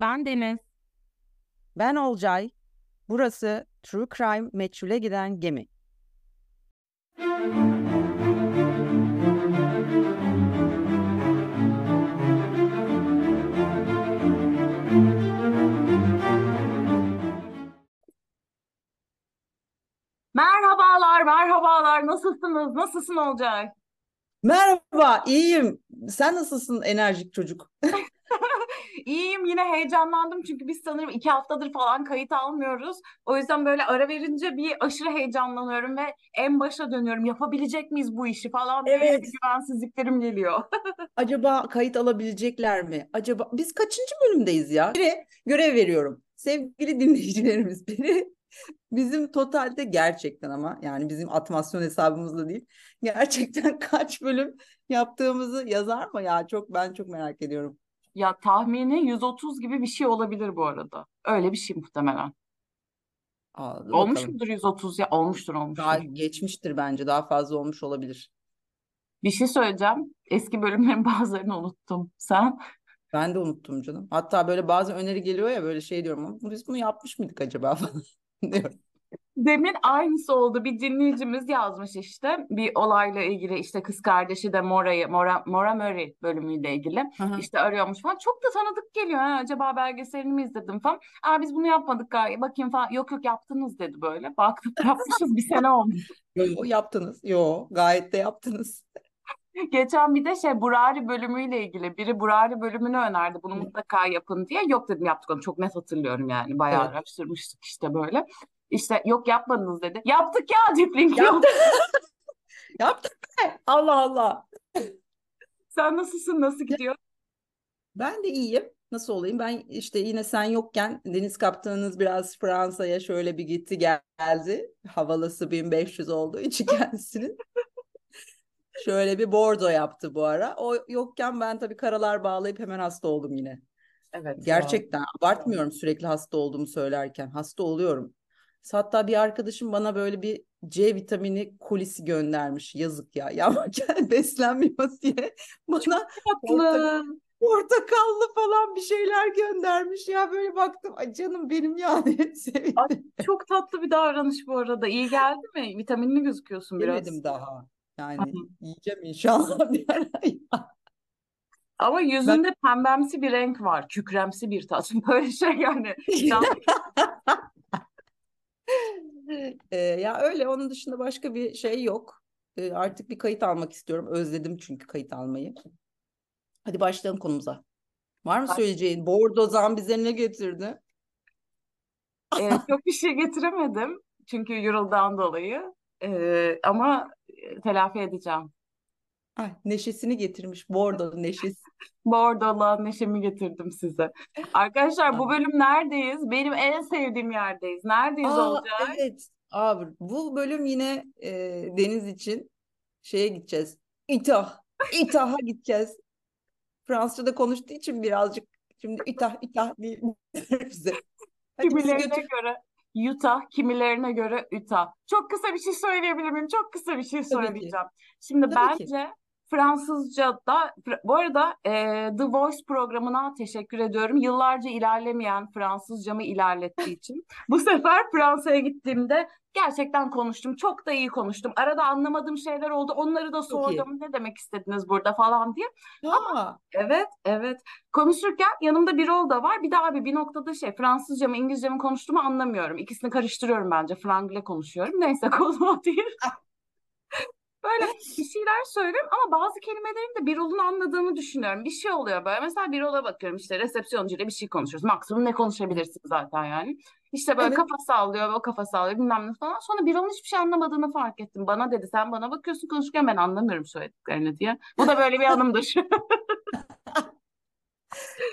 Ben Deniz. Ben Olcay. Burası True Crime Meçhule Giden Gemi. Merhabalar, merhabalar. Nasılsınız? Nasılsın Olcay? Merhaba, iyiyim. Sen nasılsın enerjik çocuk? İyiyim yine heyecanlandım çünkü biz sanırım iki haftadır falan kayıt almıyoruz. O yüzden böyle ara verince bir aşırı heyecanlanıyorum ve en başa dönüyorum. Yapabilecek miyiz bu işi falan diye Evet. güvensizliklerim geliyor. Acaba kayıt alabilecekler mi? Acaba biz kaçıncı bölümdeyiz ya? Biri görev veriyorum. Sevgili dinleyicilerimiz biri bizim totalde gerçekten ama yani bizim atmasyon hesabımızla değil. Gerçekten kaç bölüm yaptığımızı yazar mı ya? Çok ben çok merak ediyorum. Ya tahmini 130 gibi bir şey olabilir bu arada. Öyle bir şey muhtemelen. Aa, Olmuş bakalım. mudur 130 ya? Olmuştur Daha olmuştur. geçmiştir bence. Daha fazla olmuş olabilir. Bir şey söyleyeceğim. Eski bölümlerin bazılarını unuttum. Sen? Ben de unuttum canım. Hatta böyle bazı öneri geliyor ya böyle şey diyorum biz bunu yapmış mıydık acaba falan diyorum. Demin aynısı oldu. Bir dinleyicimiz yazmış işte bir olayla ilgili işte kız kardeşi de Mora'yı Mora, Mora Murray bölümüyle ilgili hı. işte arıyormuş falan. Çok da tanıdık geliyor. Ha, acaba belgeselini mi izledim falan. Aa biz bunu yapmadık galiba. Bakayım falan. Yok yok yaptınız dedi böyle. Baktım yapmışız bir sene olmuş. Yo, yaptınız. Yo gayet de yaptınız. Geçen bir de şey Burari bölümüyle ilgili biri Burari bölümünü önerdi. Bunu mutlaka yapın diye. Yok dedim yaptık onu. Çok net hatırlıyorum yani. Bayağı Evet. araştırmıştık işte böyle. İşte yok yapmadınız dedi. Yaptık ya Deep yok. Yaptık. Be. Allah Allah. Sen nasılsın? Nasıl gidiyor? Ben de iyiyim. Nasıl olayım? Ben işte yine sen yokken deniz kaptanınız biraz Fransa'ya şöyle bir gitti geldi. Havalası 1500 olduğu için kendisinin. Şöyle bir bordo yaptı bu ara. O yokken ben tabii karalar bağlayıp hemen hasta oldum yine. Evet. Gerçekten abartmıyorum sürekli hasta olduğumu söylerken. Hasta oluyorum. Hatta bir arkadaşım bana böyle bir C vitamini kolisi göndermiş. Yazık ya. Ya beslenmiyor diye bana porta- Tatlı. portakallı falan bir şeyler göndermiş. Ya böyle baktım. Ay canım benim yani. Çok tatlı bir davranış bu arada. İyi geldi mi? Vitaminli gözüküyorsun biraz. Yemedim daha. Yani yiyeceğim inşallah bir ara. Ama yüzünde pembemsi bir renk var. Kükremsi bir tat. Böyle şey yani. Ee, ya öyle onun dışında başka bir şey yok. Ee, artık bir kayıt almak istiyorum. Özledim çünkü kayıt almayı. Hadi başlayalım konumuza. Var mı Baş- söyleyeceğin? Bordo bize ne getirdi? Ee, çok bir şey getiremedim. Çünkü Euro'dan dolayı. Ee, ama e, telafi edeceğim. Ay, neşesini getirmiş. Bordo neşesi. Bordo'la neşemi getirdim size. Arkadaşlar bu bölüm neredeyiz? Benim en sevdiğim yerdeyiz. Neredeyiz Aa, Olcay? evet. Abi bu bölüm yine e, Deniz için şeye gideceğiz. İtah. İtah'a gideceğiz. Fransızca'da konuştuğu için birazcık şimdi itah itah diye bize. Hadi bizi Kimilerine götür. göre Utah, kimilerine göre Utah. Çok kısa bir şey söyleyebilir miyim? Çok kısa bir şey Tabii ki. söyleyeceğim. Şimdi Tabii ki. Fransızca'da, bu arada e, The Voice programına teşekkür ediyorum. Yıllarca ilerlemeyen Fransızcamı ilerlettiği için. Bu sefer Fransa'ya gittiğimde gerçekten konuştum. Çok da iyi konuştum. Arada anlamadığım şeyler oldu. Onları da sordum. Ne demek istediniz burada falan diye. Aa, Evet, evet. Konuşurken yanımda bir rol da var. Bir de abi bir noktada şey Fransızca mı İngilizce mi konuştuğumu anlamıyorum. İkisini karıştırıyorum bence. Frangle konuşuyorum. Neyse konu değil. Böyle bir şeyler söylüyorum ama bazı kelimelerin de bir rolün anladığını düşünüyorum. Bir şey oluyor böyle. Mesela bir rola bakıyorum işte resepsiyoncuyla bir şey konuşuyoruz. Maksimum ne konuşabilirsin zaten yani. İşte böyle Evet. kafa sallıyor, o kafa sallıyor bilmem ne falan. Sonra bir rolun hiçbir şey anlamadığını fark ettim. Bana dedi sen bana bakıyorsun konuşurken ben anlamıyorum söylediklerini diye. Bu da böyle bir anımdır.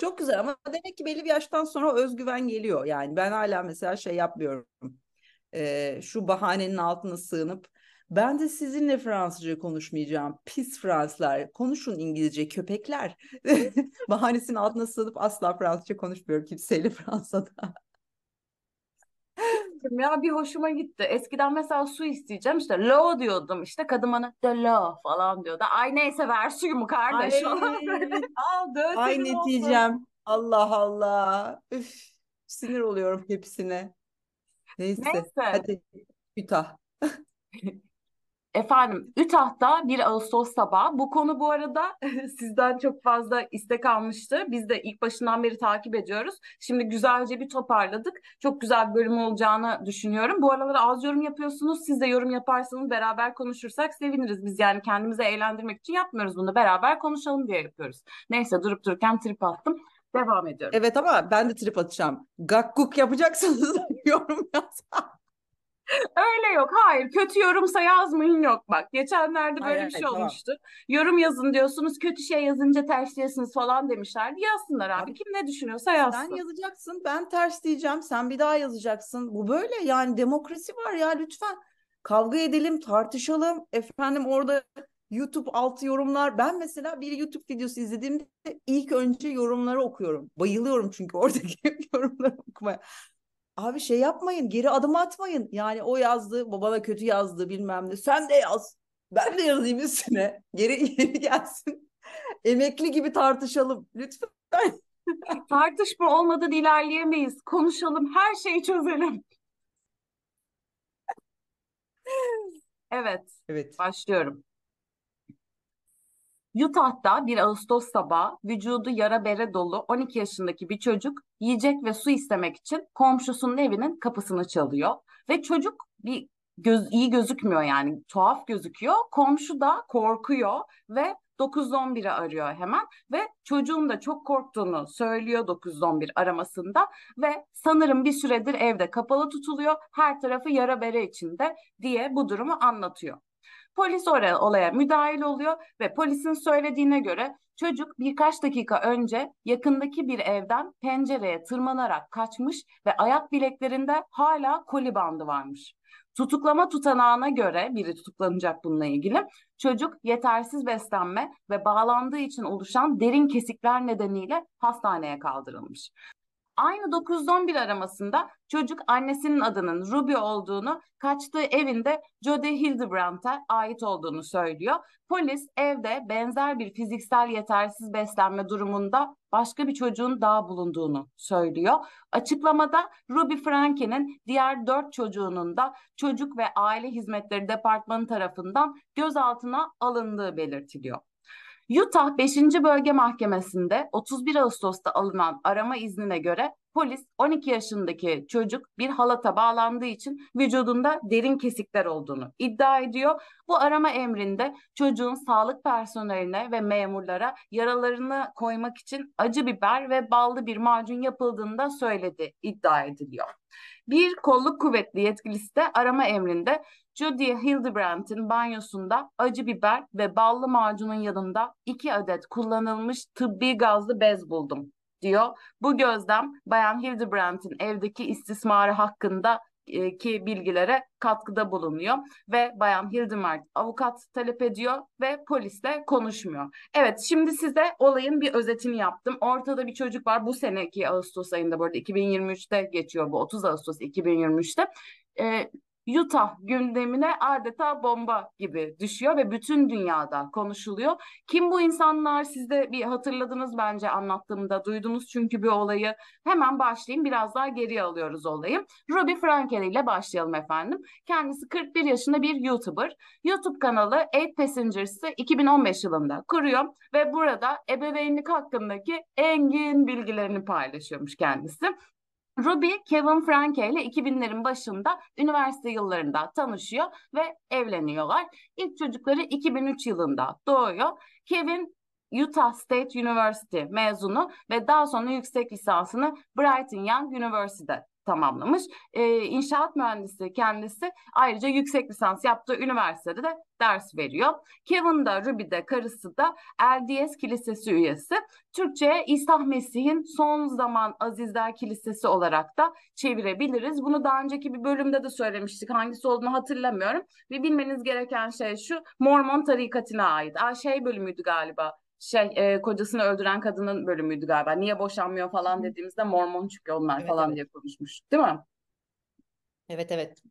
çok güzel ama demek ki belli bir yaştan sonra özgüven geliyor. Yani ben hala mesela şey yapmıyorum. Ee, şu bahanenin altına sığınıp ben de sizinle Fransızca konuşmayacağım. Pis Fransızlar. Konuşun İngilizce köpekler. Bahanesinin altına sığınıp asla Fransızca konuşmuyorum kimseyle Fransa'da. Ya bir hoşuma gitti. Eskiden mesela su isteyeceğim işte lo diyordum işte kadın bana de lo falan diyordu. Ay neyse ver suyu mu kardeş Ay, falan böyle. Al Ay ne olsun. diyeceğim. Allah Allah. Üf, sinir oluyorum hepsine. Neyse. Neyse. Hadi Utah. Efendim, Ütah'ta 1 Ağustos sabahı. Bu konu bu arada sizden çok fazla istek almıştı. Biz de ilk başından beri takip ediyoruz. Şimdi güzelce bir toparladık. Çok güzel bir bölüm olacağını düşünüyorum. Bu aralar az yorum yapıyorsunuz. Siz de yorum yaparsanız beraber konuşursak seviniriz. Biz yani kendimizi eğlendirmek için yapmıyoruz bunu. Beraber konuşalım diye yapıyoruz. Neyse durup dururken trip attım. Devam ediyorum. Evet ama ben de trip atacağım. Gakkuk yapacaksanız yorum yaz. Öyle yok. Hayır. Kötü yorumsa yazmayın yok bak. Geçenlerde böyle Hayır, bir şey tamam. olmuştu. Yorum yazın diyorsunuz. Kötü şey yazınca tersliyorsunuz falan demişlerdi. Yazsınlar abi. Abi, Kim ne düşünüyorsa Sen yazsın. yazacaksın, ben ters diyeceğim, sen bir daha yazacaksın. Bu böyle yani demokrasi var ya lütfen. Kavga edelim, tartışalım. Efendim orada YouTube altı yorumlar. Ben mesela bir YouTube videosu izlediğimde ilk önce yorumları okuyorum. Bayılıyorum çünkü oradaki yorumları okumaya. Abi şey yapmayın, geri adım atmayın. Yani o yazdı, babana kötü yazdı bilmem ne. Sen de yaz. Ben de yazayım üstüne. Geri, geri gelsin. Emekli gibi tartışalım. Lütfen. Tartışma olmadan ilerleyemeyiz. Konuşalım. Her şeyi çözelim. Evet. Evet. Başlıyorum. Utah'ta 1 Ağustos sabahı vücudu yara bere dolu 12 yaşındaki bir çocuk yiyecek ve su istemek için komşusunun evinin kapısını çalıyor. Ve çocuk bir göz, iyi gözükmüyor yani tuhaf gözüküyor. Komşu da korkuyor ve 911'i arıyor hemen ve çocuğun da çok korktuğunu söylüyor 911 aramasında ve sanırım bir süredir evde kapalı tutuluyor. Her tarafı yara bere içinde diye bu durumu anlatıyor. Polis oraya olaya müdahil oluyor ve polisin söylediğine göre çocuk birkaç dakika önce yakındaki bir evden pencereye tırmanarak kaçmış ve ayak bileklerinde hala koli bandı varmış. Tutuklama tutanağına göre biri tutuklanacak bununla ilgili. Çocuk yetersiz beslenme ve bağlandığı için oluşan derin kesikler nedeniyle hastaneye kaldırılmış. Aynı 911 aramasında çocuk annesinin adının Ruby olduğunu, kaçtığı evinde Jody Hildebrandt'a ait olduğunu söylüyor. Polis evde benzer bir fiziksel yetersiz beslenme durumunda başka bir çocuğun daha bulunduğunu söylüyor. Açıklamada Ruby Frankie'nin diğer dört çocuğunun da Çocuk ve Aile Hizmetleri Departmanı tarafından gözaltına alındığı belirtiliyor. Utah 5. Bölge Mahkemesi'nde 31 Ağustos'ta alınan arama iznine göre polis 12 yaşındaki çocuk bir halata bağlandığı için vücudunda derin kesikler olduğunu iddia ediyor. Bu arama emrinde çocuğun sağlık personeline ve memurlara yaralarını koymak için acı biber ve ballı bir macun yapıldığını da söyledi iddia ediliyor. Bir kolluk kuvvetli yetkilisi de arama emrinde Judy Hildebrandt'in banyosunda acı biber ve ballı macunun yanında iki adet kullanılmış tıbbi gazlı bez buldum diyor. Bu gözlem Bayan Hildebrandt'in evdeki istismarı hakkında ki bilgilere katkıda bulunuyor ve Bayan Hildemard avukat talep ediyor ve polisle konuşmuyor. Evet şimdi size olayın bir özetini yaptım. Ortada bir çocuk var bu seneki Ağustos ayında bu arada 2023'te geçiyor bu 30 Ağustos 2023'te. Ee, Utah gündemine adeta bomba gibi düşüyor ve bütün dünyada konuşuluyor. Kim bu insanlar? Siz de bir hatırladınız bence anlattığımda duydunuz çünkü bir olayı. Hemen başlayayım biraz daha geriye alıyoruz olayı. Ruby Frankel ile başlayalım efendim. Kendisi 41 yaşında bir YouTuber. YouTube kanalı 8 Passengers'ı 2015 yılında kuruyor ve burada ebeveynlik hakkındaki engin bilgilerini paylaşıyormuş kendisi. Ruby, Kevin Franke ile 2000'lerin başında üniversite yıllarında tanışıyor ve evleniyorlar. İlk çocukları 2003 yılında doğuyor. Kevin Utah State University mezunu ve daha sonra yüksek lisansını Brighton Young University'de tamamlamış. Ee, inşaat mühendisi kendisi ayrıca yüksek lisans yaptığı üniversitede de ders veriyor. Kevin de Ruby de karısı da LDS Kilisesi üyesi. Türkçe'ye İsa Mesih'in son zaman Azizler Kilisesi olarak da çevirebiliriz. Bunu daha önceki bir bölümde de söylemiştik. Hangisi olduğunu hatırlamıyorum. Ve bilmeniz gereken şey şu. Mormon tarikatına ait. Aa, şey bölümüydü galiba şey e, kocasını öldüren kadının bölümüydü galiba. Niye boşanmıyor falan dediğimizde Mormon çünkü onlar Evet, falan evet. diye konuşmuştuk değil mi? Evet evet.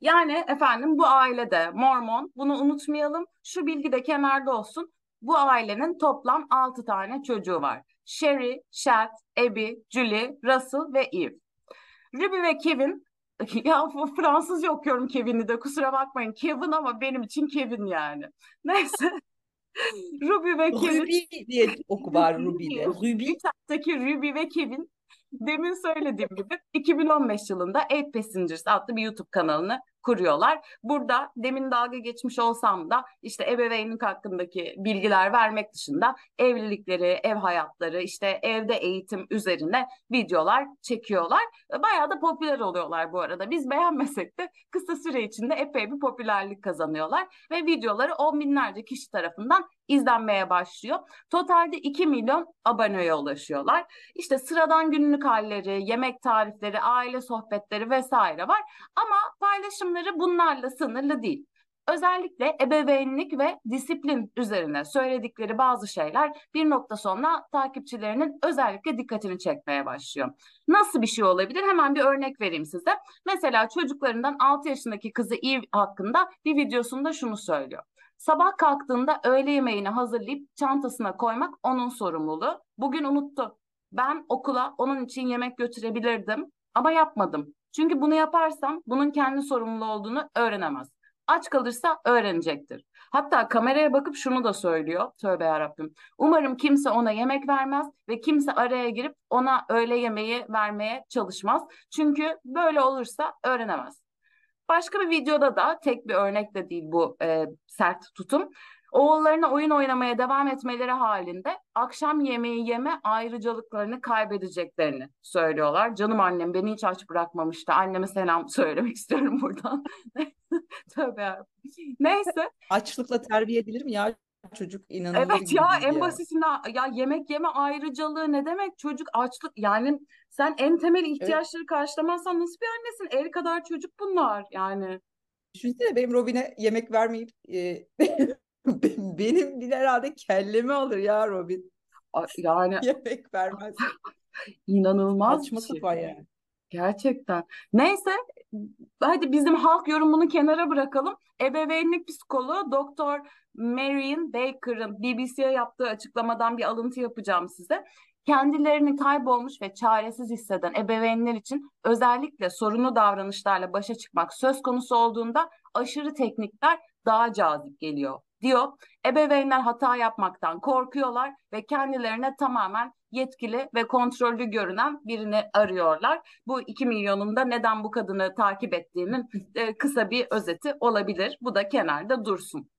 Yani efendim bu ailede Mormon bunu unutmayalım. Şu bilgi de kenarda olsun. Bu ailenin toplam 6 tane çocuğu var. Sherry, Shad, Abby, Julie, Russell ve Eve. Ruby ve Kevin ya Fransızca okuyorum Kevin'i de kusura bakmayın. Kevin ama benim için Kevin yani. Neyse. Ruby ve Kevin. Ruby diye oku var Ruby'de. Ruby. Üç Ruby ve Kevin demin söylediğim gibi 2015 yılında Eight Passengers adlı bir YouTube kanalını kuruyorlar. Burada demin dalga geçmiş olsam da işte ebeveynlik hakkındaki bilgiler vermek dışında evlilikleri, ev hayatları, işte evde eğitim üzerine videolar çekiyorlar. Bayağı da popüler oluyorlar bu arada. Biz beğenmesek de kısa süre içinde epey bir popülerlik kazanıyorlar ve videoları on binlerce kişi tarafından izlenmeye başlıyor. Totalde 2 milyon aboneye ulaşıyorlar. İşte sıradan günlük halleri, yemek tarifleri, aile sohbetleri vesaire var. Ama paylaşımları bunlarla sınırlı değil. Özellikle ebeveynlik ve disiplin üzerine söyledikleri bazı şeyler bir nokta sonra takipçilerinin özellikle dikkatini çekmeye başlıyor. Nasıl bir şey olabilir? Hemen bir örnek vereyim size. Mesela çocuklarından 6 yaşındaki kızı Eve hakkında bir videosunda şunu söylüyor. Sabah kalktığında öğle yemeğini hazırlayıp çantasına koymak onun sorumluluğu. Bugün unuttu. Ben okula onun için yemek götürebilirdim ama yapmadım. Çünkü bunu yaparsam bunun kendi sorumlu olduğunu öğrenemez. Aç kalırsa öğrenecektir. Hatta kameraya bakıp şunu da söylüyor. Tövbe yarabbim. Umarım kimse ona yemek vermez ve kimse araya girip ona öğle yemeği vermeye çalışmaz. Çünkü böyle olursa öğrenemez. Başka bir videoda da tek bir örnek de değil bu e, sert tutum. Oğullarına oyun oynamaya devam etmeleri halinde akşam yemeği yeme ayrıcalıklarını kaybedeceklerini söylüyorlar. Canım annem beni hiç aç bırakmamıştı. Anneme selam söylemek istiyorum buradan. Tövbe yarabbim. Neyse. Açlıkla terbiye edilir mi ya? Çocuk inanılır Evet ya en ya. basitinde ya yemek yeme ayrıcalığı ne demek çocuk açlık yani sen en temel ihtiyaçları evet. karşılamazsan nasıl bir annesin el kadar çocuk bunlar yani. Düşünsene benim Robin'e yemek vermeyip e, benim bir herhalde kellemi alır ya Robin. Yani yemek vermez. İnanılmaz Saçma şey. sapan yani. Gerçekten. Neyse hadi bizim halk yorumunu kenara bırakalım. Ebeveynlik psikoloğu Doktor Marion Baker'ın BBC'ye yaptığı açıklamadan bir alıntı yapacağım size. Kendilerini kaybolmuş ve çaresiz hisseden ebeveynler için özellikle sorunlu davranışlarla başa çıkmak söz konusu olduğunda aşırı teknikler daha cazip geliyor diyor. Ebeveynler hata yapmaktan korkuyorlar ve kendilerine tamamen yetkili ve kontrollü görünen birini arıyorlar. Bu 2 milyonun da neden bu kadını takip ettiğinin e, kısa bir özeti olabilir. Bu da kenarda dursun.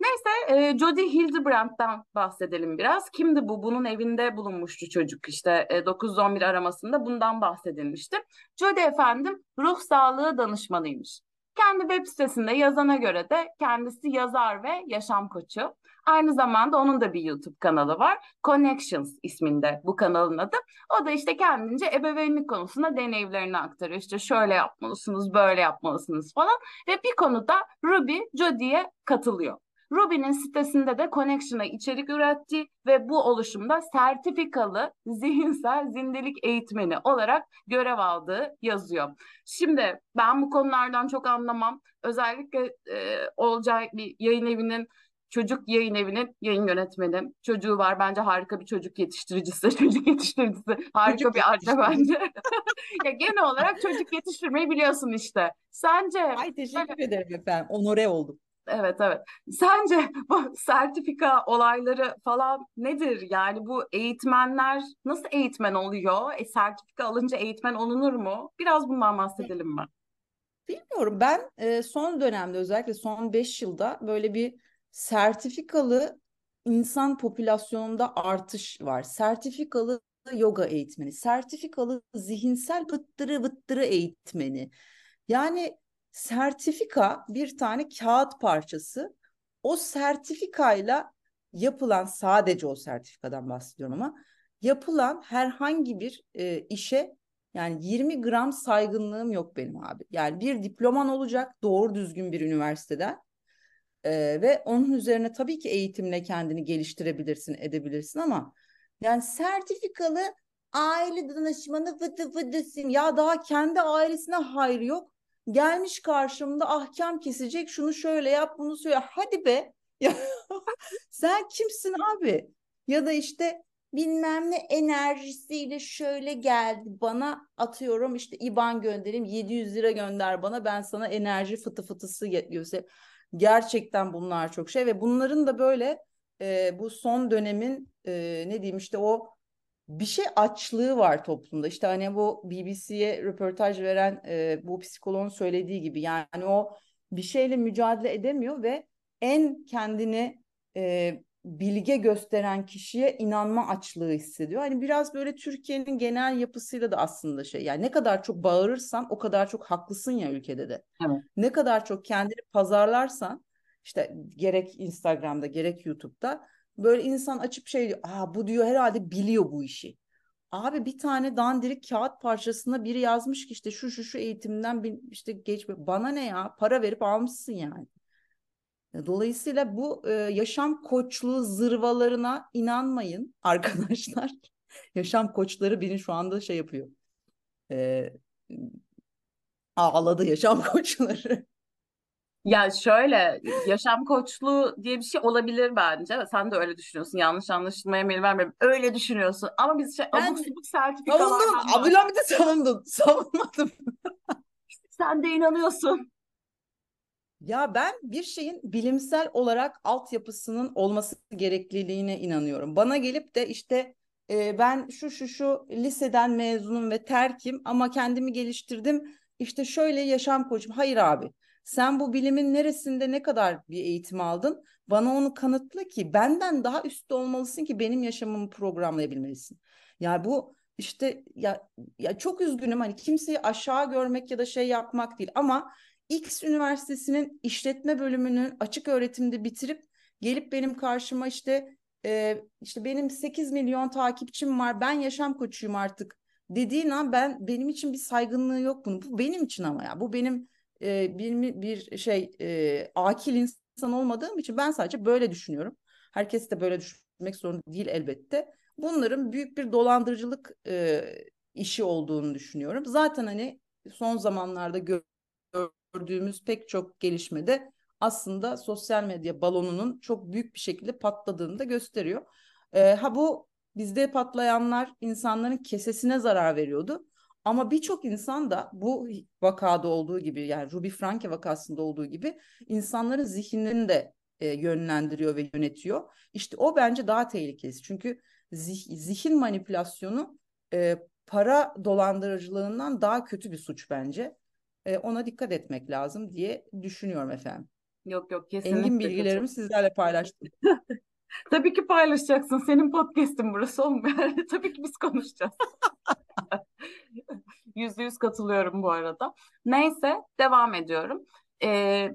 Neyse e, Jodie Hildebrand'dan bahsedelim biraz. Kimdi bu? Bunun evinde bulunmuştu çocuk işte e, 911 aramasında bundan bahsedilmişti. Jodie efendim ruh sağlığı danışmanıymış. Kendi web sitesinde yazana göre de kendisi yazar ve yaşam koçu. Aynı zamanda onun da bir YouTube kanalı var. Connections isminde bu kanalın adı. O da işte kendince ebeveynlik konusunda deneyimlerini aktarıyor. İşte şöyle yapmalısınız, böyle yapmalısınız falan. Ve bir konuda Ruby Jodie'ye katılıyor. Ruby'nin sitesinde de Connection'a içerik üretti ve bu oluşumda sertifikalı zihinsel zindelik eğitmeni olarak görev aldığı yazıyor. Şimdi ben bu konulardan çok anlamam. Özellikle e, Olcay bir yayın evinin çocuk yayın evinin yayın yönetmeni. Çocuğu var bence harika bir çocuk yetiştiricisi. Çocuk yetiştiricisi harika çocuk bir anne bence. ya genel olarak çocuk yetiştirmeyi biliyorsun işte. Sence? Ay teşekkür ederim efendim. Onore oldum. Evet evet. Sence bu sertifika olayları falan nedir? Yani bu eğitmenler nasıl eğitmen oluyor? E, sertifika alınca eğitmen olunur mu? Biraz bundan bahsedelim mi? Bilmiyorum. Ben e, son dönemde özellikle son 5 yılda böyle bir sertifikalı insan popülasyonunda artış var. Sertifikalı yoga eğitmeni, sertifikalı zihinsel vıttırı vıttırı eğitmeni. Yani sertifika bir tane kağıt parçası. O sertifikayla yapılan sadece o sertifikadan bahsediyorum ama yapılan herhangi bir e, işe yani 20 gram saygınlığım yok benim abi. Yani bir diploman olacak doğru düzgün bir üniversiteden e, ve onun üzerine tabii ki eğitimle kendini geliştirebilirsin edebilirsin ama yani sertifikalı aile danışmanı vıdı vıdısın ya daha kendi ailesine hayır yok gelmiş karşımda ahkam kesecek şunu şöyle yap bunu söyle hadi be Sen kimsin abi? Ya da işte bilmem ne enerjisiyle şöyle geldi bana atıyorum işte IBAN göndereyim 700 lira gönder bana ben sana enerji fıtı fıtısı göster. Gerçekten bunlar çok şey ve bunların da böyle e, bu son dönemin e, ne diyeyim işte o bir şey açlığı var toplumda. İşte hani bu BBC'ye röportaj veren e, bu psikoloğun söylediği gibi yani o bir şeyle mücadele edemiyor ve en kendini e, bilge gösteren kişiye inanma açlığı hissediyor. Hani biraz böyle Türkiye'nin genel yapısıyla da aslında şey yani ne kadar çok bağırırsan o kadar çok haklısın ya ülkede de. Evet. Ne kadar çok kendini pazarlarsan işte gerek Instagram'da gerek YouTube'da böyle insan açıp şey diyor. Aa bu diyor herhalde biliyor bu işi. Abi bir tane dandirik kağıt parçasına biri yazmış ki işte şu şu şu eğitimden işte geçme. Bana ne ya? Para verip almışsın yani. Dolayısıyla bu e, yaşam koçluğu zırvalarına inanmayın arkadaşlar. yaşam koçları beni şu anda şey yapıyor. E, ağladı yaşam koçları. Ya şöyle yaşam koçluğu diye bir şey olabilir bence. Sen de öyle düşünüyorsun. Yanlış anlaşılmaya meyil vermiyorum. Öyle düşünüyorsun. Ama biz şey, abuk subuk sertifikalar... Savundun. Abdülhamid'i savundun. Savunmadım. Sen de inanıyorsun. Ya ben bir şeyin bilimsel olarak altyapısının olması gerekliliğine inanıyorum. Bana gelip de işte e, ben şu şu şu liseden mezunum ve terkim ama kendimi geliştirdim. İşte şöyle yaşam koçum. Hayır abi. Sen bu bilimin neresinde ne kadar bir eğitim aldın? Bana onu kanıtla ki benden daha üstte olmalısın ki benim yaşamımı programlayabilmelisin. Yani bu işte ya ya çok üzgünüm hani kimseyi aşağı görmek ya da şey yapmak değil ama X üniversitesinin işletme bölümünü açık öğretimde bitirip gelip benim karşıma işte e, işte benim 8 milyon takipçim var ben yaşam koçuyum artık dediğin an ben benim için bir saygınlığı yok bunun. Bu benim için ama ya bu benim e, bir, bir şey e, akil insan olmadığım için ben sadece böyle düşünüyorum. Herkes de böyle düşünmek zorunda değil elbette. Bunların büyük bir dolandırıcılık e, işi olduğunu düşünüyorum. Zaten hani son zamanlarda gö gördüğümüz pek çok gelişmede aslında sosyal medya balonunun çok büyük bir şekilde patladığını da gösteriyor. E, ha bu bizde patlayanlar insanların kesesine zarar veriyordu. Ama birçok insan da bu vakada olduğu gibi yani Ruby Franke vakasında olduğu gibi insanların zihinlerini de e, yönlendiriyor ve yönetiyor. İşte o bence daha tehlikeli. Çünkü zih, zihin manipülasyonu e, para dolandırıcılığından daha kötü bir suç bence. E, ona dikkat etmek lazım diye düşünüyorum efendim. Yok yok kesinlikle. Engin bilgilerimi sizlerle paylaştım. Tabii ki paylaşacaksın. Senin podcast'in burası olmuyor. Tabii ki biz konuşacağız. Yüzde yüz katılıyorum bu arada. Neyse devam ediyorum. Ee,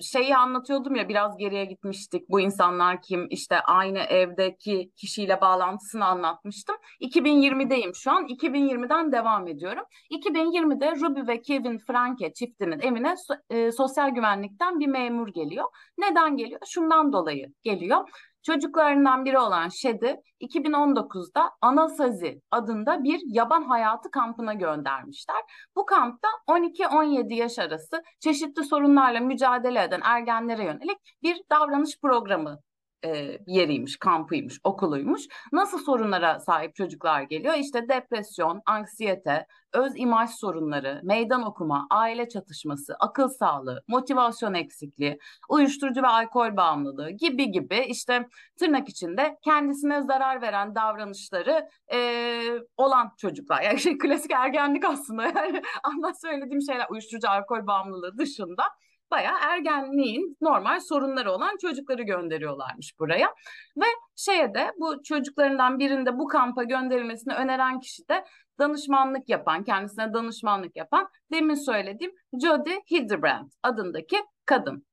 şeyi anlatıyordum ya biraz geriye gitmiştik. Bu insanlar kim? İşte aynı evdeki kişiyle bağlantısını anlatmıştım. 2020'deyim şu an. 2020'den devam ediyorum. 2020'de Ruby ve Kevin Franke çiftinin evine e, sosyal güvenlikten bir memur geliyor. Neden geliyor? Şundan dolayı geliyor. Çocuklarından biri olan Şed'i 2019'da Anasazi adında bir yaban hayatı kampına göndermişler. Bu kampta 12-17 yaş arası çeşitli sorunlarla mücadele eden ergenlere yönelik bir davranış programı e, yeriymiş, kampıymış, okuluymuş. Nasıl sorunlara sahip çocuklar geliyor? İşte depresyon, anksiyete, öz imaj sorunları, meydan okuma, aile çatışması, akıl sağlığı, motivasyon eksikliği, uyuşturucu ve alkol bağımlılığı gibi gibi işte tırnak içinde kendisine zarar veren davranışları e, olan çocuklar. Yani şey klasik ergenlik aslında yani anlat söylediğim şeyler uyuşturucu alkol bağımlılığı dışında bayağı ergenliğin normal sorunları olan çocukları gönderiyorlarmış buraya. Ve şeye de bu çocuklarından birinde bu kampa gönderilmesini öneren kişi de danışmanlık yapan, kendisine danışmanlık yapan demin söylediğim Jodie Hildebrand adındaki kadın.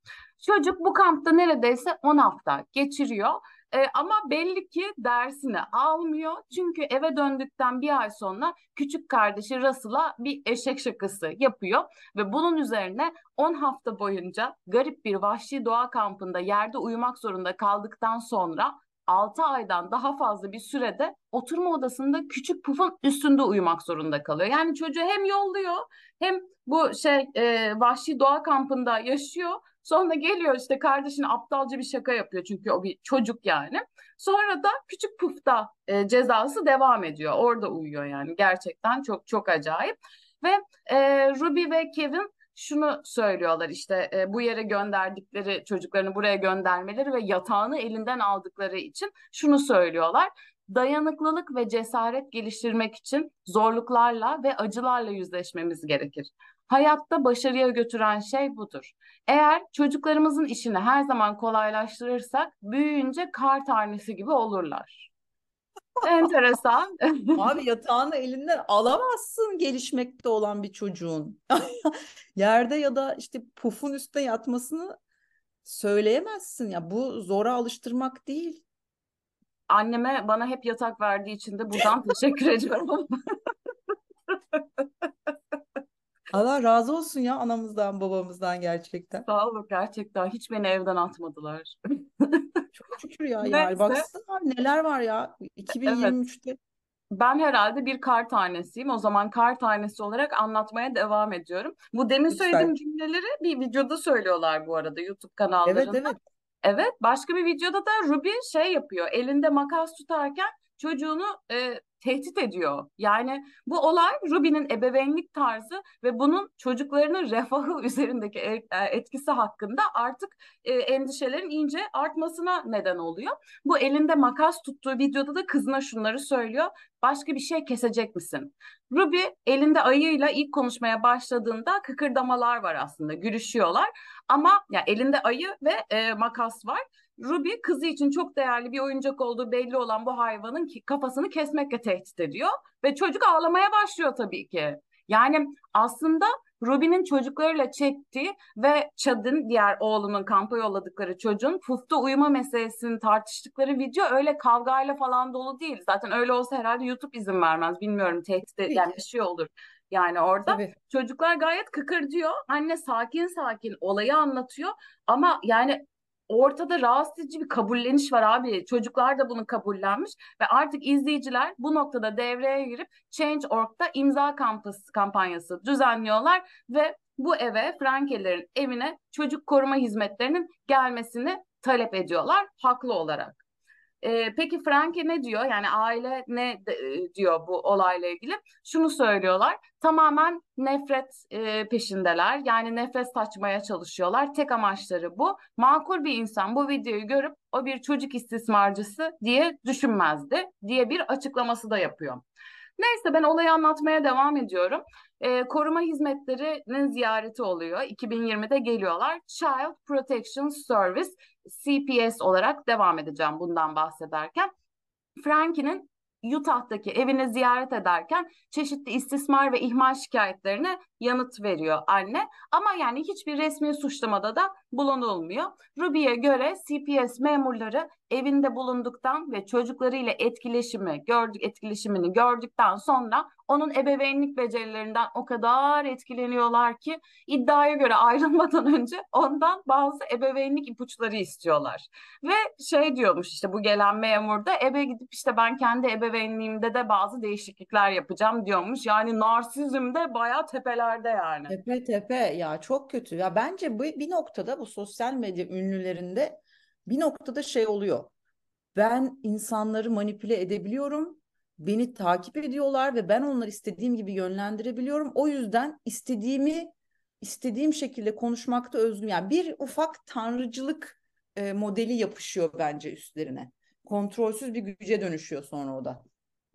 Çocuk bu kampta neredeyse 10 hafta geçiriyor e, ama belli ki dersini almıyor. Çünkü eve döndükten bir ay sonra küçük kardeşi Russell'a bir eşek şakası yapıyor. Ve bunun üzerine 10 hafta boyunca garip bir vahşi doğa kampında yerde uyumak zorunda kaldıktan sonra 6 aydan daha fazla bir sürede oturma odasında küçük pufun üstünde uyumak zorunda kalıyor. Yani çocuğu hem yolluyor hem bu şey e, vahşi doğa kampında yaşıyor Sonra geliyor işte kardeşine aptalca bir şaka yapıyor çünkü o bir çocuk yani. Sonra da küçük pufta e, cezası devam ediyor. Orada uyuyor yani gerçekten çok çok acayip. Ve e, Ruby ve Kevin şunu söylüyorlar işte e, bu yere gönderdikleri çocuklarını buraya göndermeleri ve yatağını elinden aldıkları için şunu söylüyorlar. Dayanıklılık ve cesaret geliştirmek için zorluklarla ve acılarla yüzleşmemiz gerekir. Hayatta başarıya götüren şey budur. Eğer çocuklarımızın işini her zaman kolaylaştırırsak büyüyünce kar tanesi gibi olurlar. Enteresan. Abi yatağını elinden alamazsın gelişmekte olan bir çocuğun. Yerde ya da işte pufun üstüne yatmasını söyleyemezsin ya. Bu zora alıştırmak değil. Anneme bana hep yatak verdiği için de buradan teşekkür ediyorum. Allah razı olsun ya anamızdan babamızdan gerçekten. Sağ olun gerçekten. Hiç beni evden atmadılar. Çok şükür ya yani Neyse. baksana abi neler var ya 2023'te. Ben herhalde bir kar tanesiyim. O zaman kar tanesi olarak anlatmaya devam ediyorum. Bu demin Lütfen. söylediğim cümleleri bir videoda söylüyorlar bu arada YouTube Evet kanallarında. evet. Evet, başka bir videoda da Ruby şey yapıyor. Elinde makas tutarken çocuğunu e, tehdit ediyor. Yani bu olay Ruby'nin ebeveynlik tarzı ve bunun çocuklarının refahı üzerindeki e- e, etkisi hakkında artık e, endişelerin iyice artmasına neden oluyor. Bu elinde makas tuttuğu videoda da kızına şunları söylüyor. Başka bir şey kesecek misin? Ruby elinde ayıyla ilk konuşmaya başladığında kıkırdamalar var aslında, gülüşüyorlar. Ama ya elinde ayı ve e, makas var. Ruby kızı için çok değerli bir oyuncak olduğu belli olan bu hayvanın kafasını kesmekle tehdit ediyor ve çocuk ağlamaya başlıyor tabii ki. Yani aslında Ruby'nin çocuklarıyla çektiği ve Chad'ın diğer oğlunun kampa yolladıkları çocuğun pufta uyuma meselesini tartıştıkları video öyle kavgayla falan dolu değil. Zaten öyle olsa herhalde YouTube izin vermez. Bilmiyorum tehdit yani bir şey olur. Yani orada Tabii. çocuklar gayet kıkırdıyor. Anne sakin sakin olayı anlatıyor. Ama yani ortada rahatsız edici bir kabulleniş var abi. Çocuklar da bunu kabullenmiş ve artık izleyiciler bu noktada devreye girip Change.org'da imza kampası, kampanyası düzenliyorlar ve bu eve, Frankelerin evine çocuk koruma hizmetlerinin gelmesini talep ediyorlar haklı olarak. Ee, peki Franke ne diyor? Yani aile ne de- e, diyor bu olayla ilgili? Şunu söylüyorlar. Tamamen nefret e, peşindeler. Yani nefret saçmaya çalışıyorlar. Tek amaçları bu. Makul bir insan bu videoyu görüp o bir çocuk istismarcısı diye düşünmezdi diye bir açıklaması da yapıyor. Neyse ben olayı anlatmaya devam ediyorum. Ee, koruma hizmetlerinin ziyareti oluyor. 2020'de geliyorlar. Child Protection Service CPS olarak devam edeceğim bundan bahsederken. Frankie'nin Utah'taki evini ziyaret ederken çeşitli istismar ve ihmal şikayetlerine yanıt veriyor anne. Ama yani hiçbir resmi suçlamada da bulunulmuyor. Ruby'ye göre CPS memurları evinde bulunduktan ve çocuklarıyla etkileşimi gördük etkileşimini gördükten sonra onun ebeveynlik becerilerinden o kadar etkileniyorlar ki iddiaya göre ayrılmadan önce ondan bazı ebeveynlik ipuçları istiyorlar. Ve şey diyormuş işte bu gelen memur da eve gidip işte ben kendi ebeveynliğimde de bazı değişiklikler yapacağım diyormuş. Yani narsizm de bayağı tepelerde yani. Tepe tepe ya çok kötü. Ya bence bu bir noktada bu sosyal medya ünlülerinde bir noktada şey oluyor. Ben insanları manipüle edebiliyorum. Beni takip ediyorlar ve ben onları istediğim gibi yönlendirebiliyorum. O yüzden istediğimi istediğim şekilde konuşmakta özgür. Yani bir ufak tanrıcılık e, modeli yapışıyor bence üstlerine. Kontrolsüz bir güce dönüşüyor sonra o da.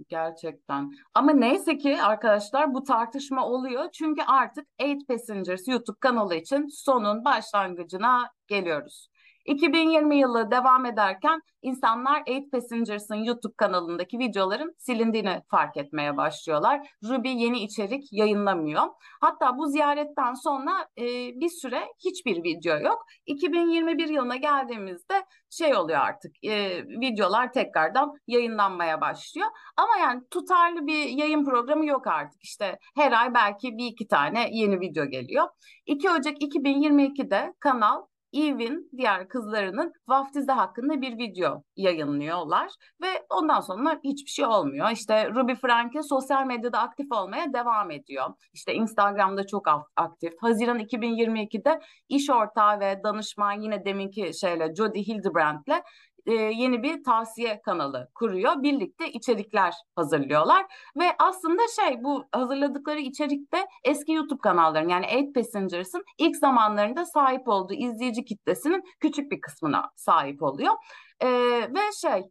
Gerçekten. Ama neyse ki arkadaşlar bu tartışma oluyor. Çünkü artık Eight Passengers YouTube kanalı için sonun başlangıcına geliyoruz. 2020 yılı devam ederken insanlar Eight Passengers'ın YouTube kanalındaki videoların silindiğini fark etmeye başlıyorlar. Ruby yeni içerik yayınlamıyor. Hatta bu ziyaretten sonra e, bir süre hiçbir video yok. 2021 yılına geldiğimizde şey oluyor artık e, videolar tekrardan yayınlanmaya başlıyor. Ama yani tutarlı bir yayın programı yok artık. İşte her ay belki bir iki tane yeni video geliyor. 2 Ocak 2022'de kanal Eve'in diğer kızlarının vaftizi hakkında bir video yayınlıyorlar ve ondan sonra hiçbir şey olmuyor. İşte Ruby Franke sosyal medyada aktif olmaya devam ediyor. İşte Instagram'da çok aktif. Haziran 2022'de iş ortağı ve danışman yine deminki şeyle Jody Hildebrand'le e, yeni bir tavsiye kanalı kuruyor. Birlikte içerikler hazırlıyorlar ve aslında şey bu hazırladıkları içerikte eski YouTube kanalların yani Eight Passengers'ın ilk zamanlarında sahip olduğu izleyici kitlesinin küçük bir kısmına sahip oluyor. E, ve şey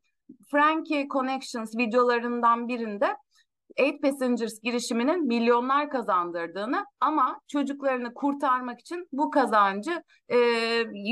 Frankie Connections videolarından birinde Eight Passengers girişiminin milyonlar kazandırdığını ama çocuklarını kurtarmak için bu kazancı e,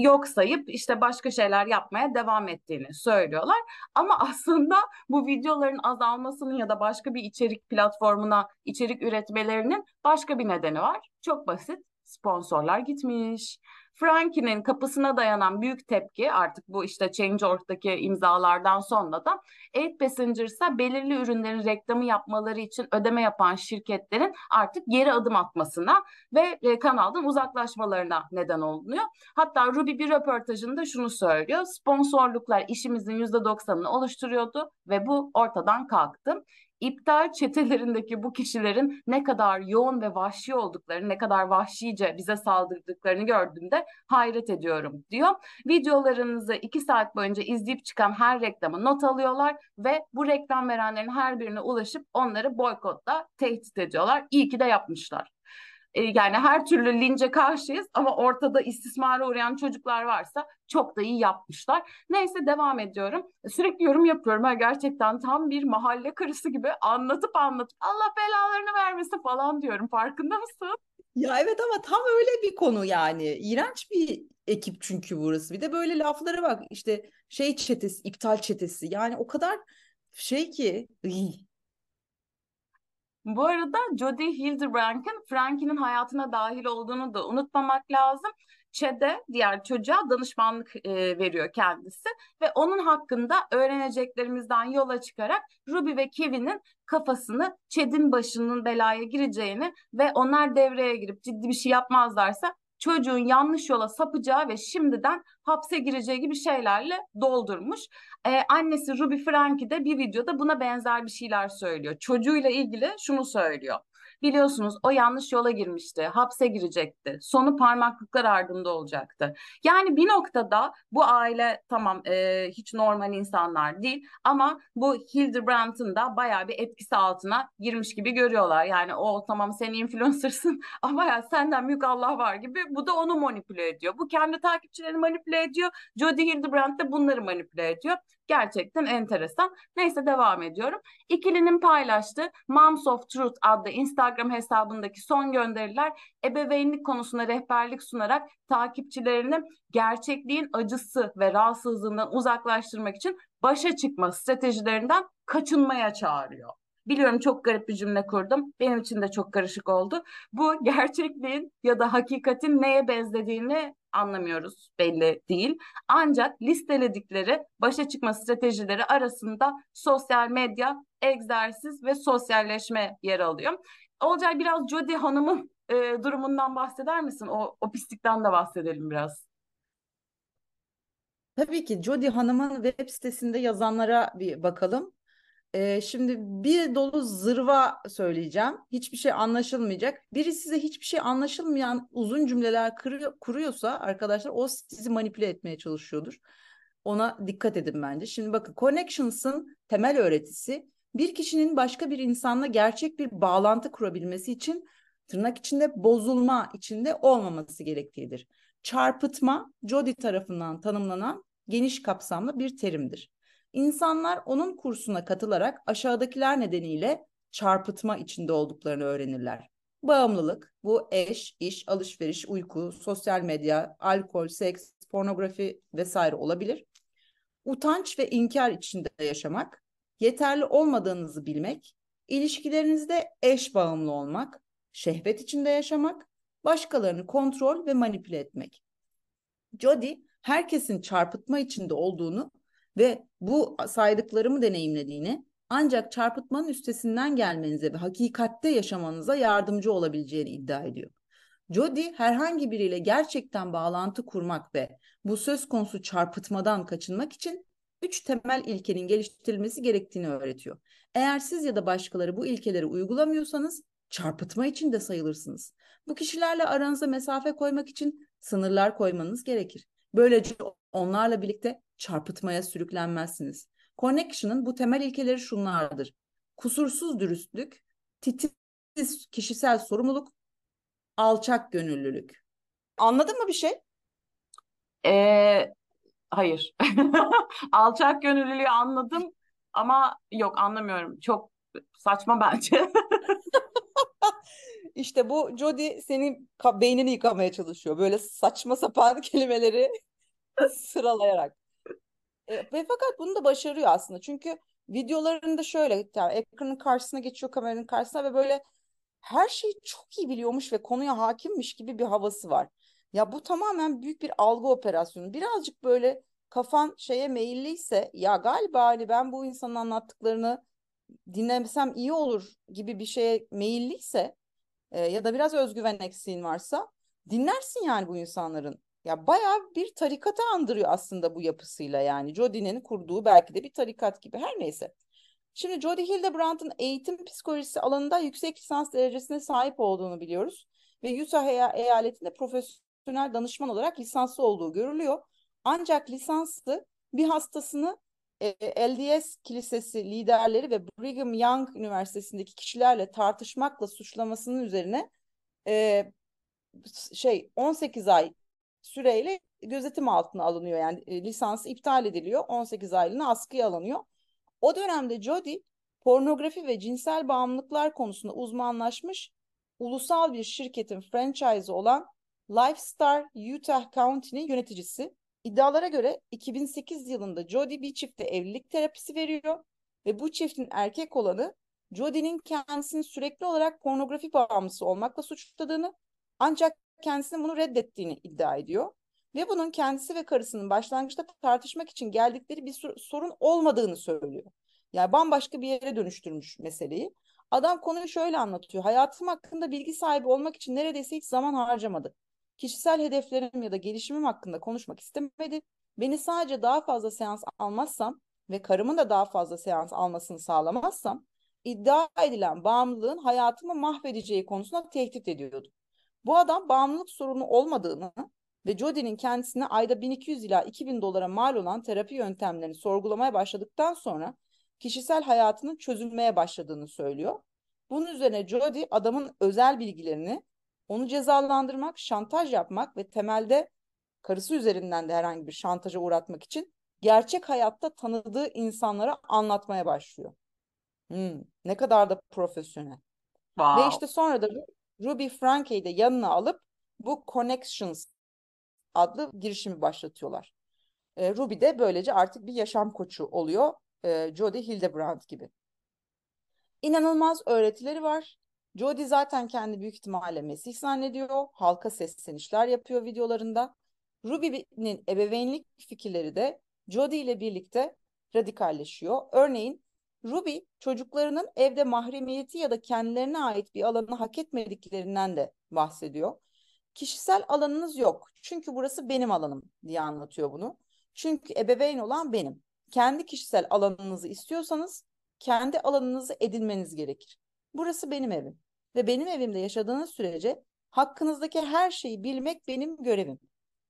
yok sayıp işte başka şeyler yapmaya devam ettiğini söylüyorlar. Ama aslında bu videoların azalmasının ya da başka bir içerik platformuna içerik üretmelerinin başka bir nedeni var. Çok basit. Sponsorlar gitmiş. Frankie'nin kapısına dayanan büyük tepki artık bu işte Change.org'daki imzalardan sonra da Eight Passengers'a belirli ürünlerin reklamı yapmaları için ödeme yapan şirketlerin artık geri adım atmasına ve e, kanaldan uzaklaşmalarına neden oluyor. Hatta Ruby bir röportajında şunu söylüyor. Sponsorluklar işimizin %90'ını oluşturuyordu ve bu ortadan kalktı iptal çetelerindeki bu kişilerin ne kadar yoğun ve vahşi olduklarını, ne kadar vahşice bize saldırdıklarını gördüğümde hayret ediyorum diyor. Videolarınızı iki saat boyunca izleyip çıkan her reklamı not alıyorlar ve bu reklam verenlerin her birine ulaşıp onları boykotla tehdit ediyorlar. İyi ki de yapmışlar. E, yani her türlü lince karşıyız ama ortada istismara uğrayan çocuklar varsa çok da iyi yapmışlar. Neyse devam ediyorum. Sürekli yorum yapıyorum. Gerçekten tam bir mahalle karısı gibi anlatıp anlatıp Allah belalarını vermesin falan diyorum. Farkında mısın? Ya evet ama tam öyle bir konu yani. İğrenç bir ekip çünkü burası. Bir de böyle laflara bak işte şey çetesi, iptal çetesi. Yani o kadar şey ki bu arada Jodie Hildebrand'in Frankie'nin hayatına dahil olduğunu da unutmamak lazım. Çede diğer çocuğa danışmanlık e, veriyor kendisi ve onun hakkında öğreneceklerimizden yola çıkarak Ruby ve Kevin'in kafasını Çed'in başının belaya gireceğini ve onlar devreye girip ciddi bir şey yapmazlarsa çocuğun yanlış yola sapacağı ve şimdiden hapse gireceği gibi şeylerle doldurmuş. Ee, annesi Ruby Frankie de bir videoda buna benzer bir şeyler söylüyor. Çocuğuyla ilgili şunu söylüyor. Biliyorsunuz o yanlış yola girmişti, hapse girecekti. Sonu parmaklıklar ardında olacaktı. Yani bir noktada bu aile tamam e, hiç normal insanlar değil ama bu Hildebrand'ın da bayağı bir etkisi altına girmiş gibi görüyorlar. Yani o tamam sen influencer'sın ama ya senden büyük Allah var gibi bu da onu manipüle ediyor. Bu kendi takipçilerini manipüle ediyor. Jodie Hildebrand de bunları manipüle ediyor. Gerçekten enteresan. Neyse devam ediyorum. İkilinin paylaştığı Moms of Truth adlı Instagram hesabındaki son gönderiler ebeveynlik konusunda rehberlik sunarak takipçilerini gerçekliğin acısı ve rahatsızlığından uzaklaştırmak için başa çıkma stratejilerinden kaçınmaya çağırıyor. Biliyorum çok garip bir cümle kurdum. Benim için de çok karışık oldu. Bu gerçekliğin ya da hakikatin neye benzediğini anlamıyoruz belli değil. Ancak listeledikleri başa çıkma stratejileri arasında sosyal medya, egzersiz ve sosyalleşme yer alıyor. Olcay biraz Jody Hanım'ın e, durumundan bahseder misin? O, o pislikten de bahsedelim biraz. Tabii ki Jody Hanım'ın web sitesinde yazanlara bir bakalım. Ee, şimdi bir dolu zırva söyleyeceğim. Hiçbir şey anlaşılmayacak. Biri size hiçbir şey anlaşılmayan uzun cümleler kırıyor, kuruyorsa arkadaşlar o sizi manipüle etmeye çalışıyordur. Ona dikkat edin bence. Şimdi bakın Connections'ın temel öğretisi bir kişinin başka bir insanla gerçek bir bağlantı kurabilmesi için tırnak içinde bozulma içinde olmaması gerektiğidir. Çarpıtma Jody tarafından tanımlanan geniş kapsamlı bir terimdir. İnsanlar onun kursuna katılarak aşağıdakiler nedeniyle çarpıtma içinde olduklarını öğrenirler. Bağımlılık, bu eş, iş, alışveriş, uyku, sosyal medya, alkol, seks, pornografi vesaire olabilir. Utanç ve inkar içinde yaşamak, yeterli olmadığınızı bilmek, ilişkilerinizde eş bağımlı olmak, şehvet içinde yaşamak, başkalarını kontrol ve manipüle etmek. Jody herkesin çarpıtma içinde olduğunu ve bu saydıklarımı deneyimlediğini ancak çarpıtmanın üstesinden gelmenize ve hakikatte yaşamanıza yardımcı olabileceğini iddia ediyor. Jody herhangi biriyle gerçekten bağlantı kurmak ve bu söz konusu çarpıtmadan kaçınmak için üç temel ilkenin geliştirilmesi gerektiğini öğretiyor. Eğer siz ya da başkaları bu ilkeleri uygulamıyorsanız çarpıtma için de sayılırsınız. Bu kişilerle aranıza mesafe koymak için sınırlar koymanız gerekir. Böylece onlarla birlikte çarpıtmaya sürüklenmezsiniz. Connection'ın bu temel ilkeleri şunlardır. Kusursuz dürüstlük, titiz kişisel sorumluluk, alçak gönüllülük. Anladın mı bir şey? Ee, hayır. Alçak gönüllülüğü anladım ama yok anlamıyorum. Çok saçma bence. İşte bu Jody senin beynini yıkamaya çalışıyor. Böyle saçma sapan kelimeleri sıralayarak. E, ve fakat bunu da başarıyor aslında. Çünkü videolarında şöyle yani ekranın karşısına geçiyor kameranın karşısına ve böyle her şeyi çok iyi biliyormuş ve konuya hakimmiş gibi bir havası var. Ya bu tamamen büyük bir algı operasyonu. Birazcık böyle kafan şeye meyilliyse ya galiba hani ben bu insanın anlattıklarını dinlemesem iyi olur gibi bir şeye meyilliyse e, ya da biraz özgüven eksiğin varsa dinlersin yani bu insanların. Ya bayağı bir tarikata andırıyor aslında bu yapısıyla yani. Jodi'nin kurduğu belki de bir tarikat gibi her neyse. Şimdi Jody Hildebrand'ın eğitim psikolojisi alanında yüksek lisans derecesine sahip olduğunu biliyoruz. Ve Utah eyaletinde profesyonel danışman olarak lisanslı olduğu görülüyor. Ancak lisanslı bir hastasını e, LDS Kilisesi liderleri ve Brigham Young Üniversitesi'ndeki kişilerle tartışmakla suçlamasının üzerine e, şey 18 ay süreyle gözetim altına alınıyor. Yani e, lisansı iptal ediliyor. 18 aylığına askıya alınıyor. O dönemde Jody pornografi ve cinsel bağımlılıklar konusunda uzmanlaşmış ulusal bir şirketin franchise olan Lifestar Utah County'nin yöneticisi. İddialara göre 2008 yılında Jody bir çifte evlilik terapisi veriyor ve bu çiftin erkek olanı Jody'nin kendisini sürekli olarak pornografi bağımlısı olmakla suçladığını ancak kendisinin bunu reddettiğini iddia ediyor. Ve bunun kendisi ve karısının başlangıçta tartışmak için geldikleri bir sorun olmadığını söylüyor. Yani bambaşka bir yere dönüştürmüş meseleyi. Adam konuyu şöyle anlatıyor. Hayatım hakkında bilgi sahibi olmak için neredeyse hiç zaman harcamadı. Kişisel hedeflerim ya da gelişimim hakkında konuşmak istemedi. Beni sadece daha fazla seans almazsam ve karımın da daha fazla seans almasını sağlamazsam iddia edilen bağımlılığın hayatımı mahvedeceği konusunda tehdit ediyordu. Bu adam bağımlılık sorunu olmadığını ve Jody'nin kendisine ayda 1200 ila 2000 dolara mal olan terapi yöntemlerini sorgulamaya başladıktan sonra kişisel hayatının çözülmeye başladığını söylüyor. Bunun üzerine Jody adamın özel bilgilerini onu cezalandırmak, şantaj yapmak ve temelde karısı üzerinden de herhangi bir şantaja uğratmak için gerçek hayatta tanıdığı insanlara anlatmaya başlıyor. Hmm, ne kadar da profesyonel. Wow. Ve işte sonra da Ruby Franke'yi de yanına alıp bu Connections adlı girişimi başlatıyorlar. E, Ruby de böylece artık bir yaşam koçu oluyor. E, Jody Hildebrand gibi. İnanılmaz öğretileri var. Jody zaten kendi büyük ihtimalle Mesih zannediyor. Halka seslenişler yapıyor videolarında. Ruby'nin ebeveynlik fikirleri de Jody ile birlikte radikalleşiyor. Örneğin Ruby çocuklarının evde mahremiyeti ya da kendilerine ait bir alanı hak etmediklerinden de bahsediyor. Kişisel alanınız yok. Çünkü burası benim alanım diye anlatıyor bunu. Çünkü ebeveyn olan benim. Kendi kişisel alanınızı istiyorsanız kendi alanınızı edinmeniz gerekir. Burası benim evim ve benim evimde yaşadığınız sürece hakkınızdaki her şeyi bilmek benim görevim.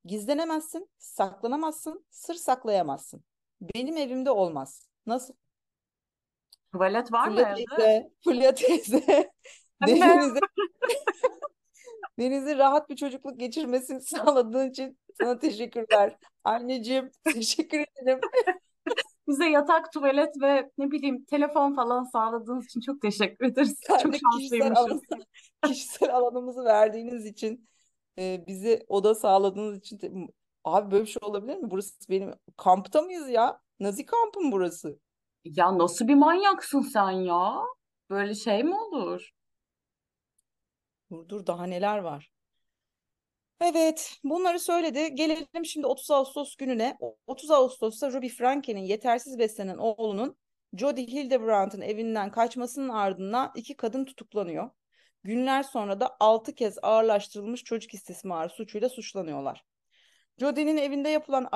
Gizlenemezsin, saklanamazsın, sır saklayamazsın. Benim evimde olmaz. Nasıl? Tuvalet var Fulya mı teyze, evde? Fulya teyze. Deniz'e Deniz'in rahat bir çocukluk geçirmesini sağladığın için sana teşekkürler. Anneciğim teşekkür ederim. Bize yatak, tuvalet ve ne bileyim telefon falan sağladığınız için çok teşekkür ederiz. Ben çok şanslıymışız. Alan, kişisel alanımızı verdiğiniz için, e, bize oda sağladığınız için. Abi böyle bir şey olabilir mi? Burası benim kampta mıyız ya? Nazi kampım burası. Ya nasıl bir manyaksın sen ya? Böyle şey mi olur? Dur dur daha neler var. Evet, bunları söyledi. Gelelim şimdi 30 Ağustos gününe. 30 Ağustos'ta Ruby Franke'nin yetersiz beslenen oğlunun Jody Hildebrand'ın evinden kaçmasının ardından iki kadın tutuklanıyor. günler sonra da 6 kez ağırlaştırılmış çocuk istismarı suçuyla suçlanıyorlar. Jodie'nin evinde yapılan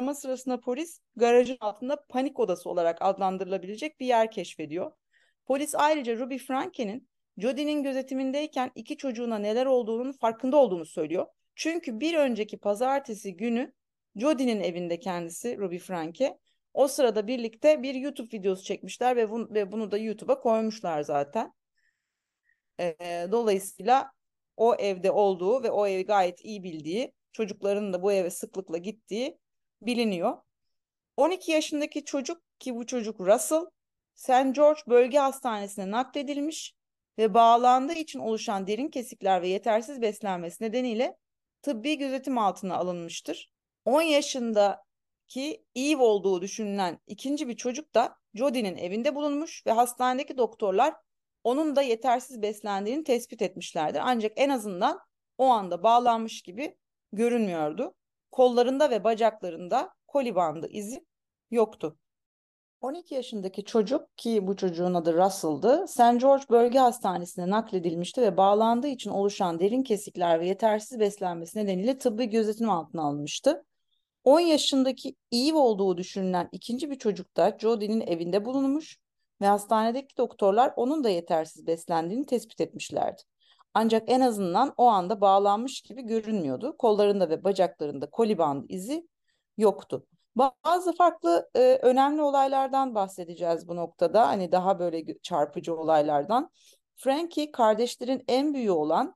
arama sırasında polis garajın altında panik odası olarak adlandırılabilecek bir yer keşfediyor. Polis ayrıca Ruby Franke'nin Jodie'nin gözetimindeyken iki çocuğuna neler olduğunun farkında olduğunu söylüyor. Çünkü bir önceki pazartesi günü Jodie'nin evinde kendisi Ruby Franke. O sırada birlikte bir YouTube videosu çekmişler ve, bunu, ve bunu da YouTube'a koymuşlar zaten. Ee, dolayısıyla o evde olduğu ve o evi gayet iyi bildiği, çocukların da bu eve sıklıkla gittiği biliniyor. 12 yaşındaki çocuk ki bu çocuk Russell, St. George Bölge Hastanesi'ne nakledilmiş ve bağlandığı için oluşan derin kesikler ve yetersiz beslenmesi nedeniyle tıbbi gözetim altına alınmıştır. 10 yaşındaki Eve olduğu düşünülen ikinci bir çocuk da Jodie'nin evinde bulunmuş ve hastanedeki doktorlar onun da yetersiz beslendiğini tespit etmişlerdir. Ancak en azından o anda bağlanmış gibi görünmüyordu. Kollarında ve bacaklarında koli bandı izi yoktu. 12 yaşındaki çocuk ki bu çocuğun adı Russell'dı, St. George Bölge Hastanesi'ne nakledilmişti ve bağlandığı için oluşan derin kesikler ve yetersiz beslenmesi nedeniyle tıbbi gözetim altına alınmıştı. 10 yaşındaki Eve olduğu düşünülen ikinci bir çocuk da Jodie'nin evinde bulunmuş ve hastanedeki doktorlar onun da yetersiz beslendiğini tespit etmişlerdi. Ancak en azından o anda bağlanmış gibi görünmüyordu. Kollarında ve bacaklarında koli bandı izi yoktu. Bazı farklı e, önemli olaylardan bahsedeceğiz bu noktada. Hani daha böyle çarpıcı olaylardan. Frankie kardeşlerin en büyüğü olan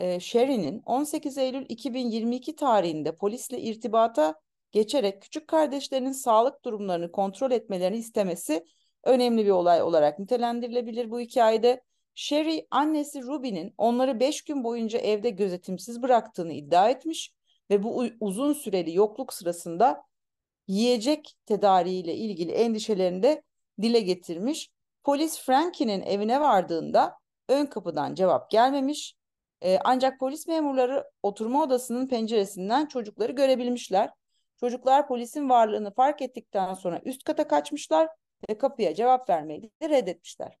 e, Sherry'nin 18 Eylül 2022 tarihinde polisle irtibata geçerek küçük kardeşlerinin sağlık durumlarını kontrol etmelerini istemesi önemli bir olay olarak nitelendirilebilir bu hikayede. Sherry annesi Ruby'nin onları 5 gün boyunca evde gözetimsiz bıraktığını iddia etmiş ve bu uzun süreli yokluk sırasında yiyecek tedariğiyle ilgili endişelerini de dile getirmiş. Polis Frankie'nin evine vardığında ön kapıdan cevap gelmemiş. Ee, ancak polis memurları oturma odasının penceresinden çocukları görebilmişler. Çocuklar polisin varlığını fark ettikten sonra üst kata kaçmışlar ve kapıya cevap vermeyi de reddetmişler.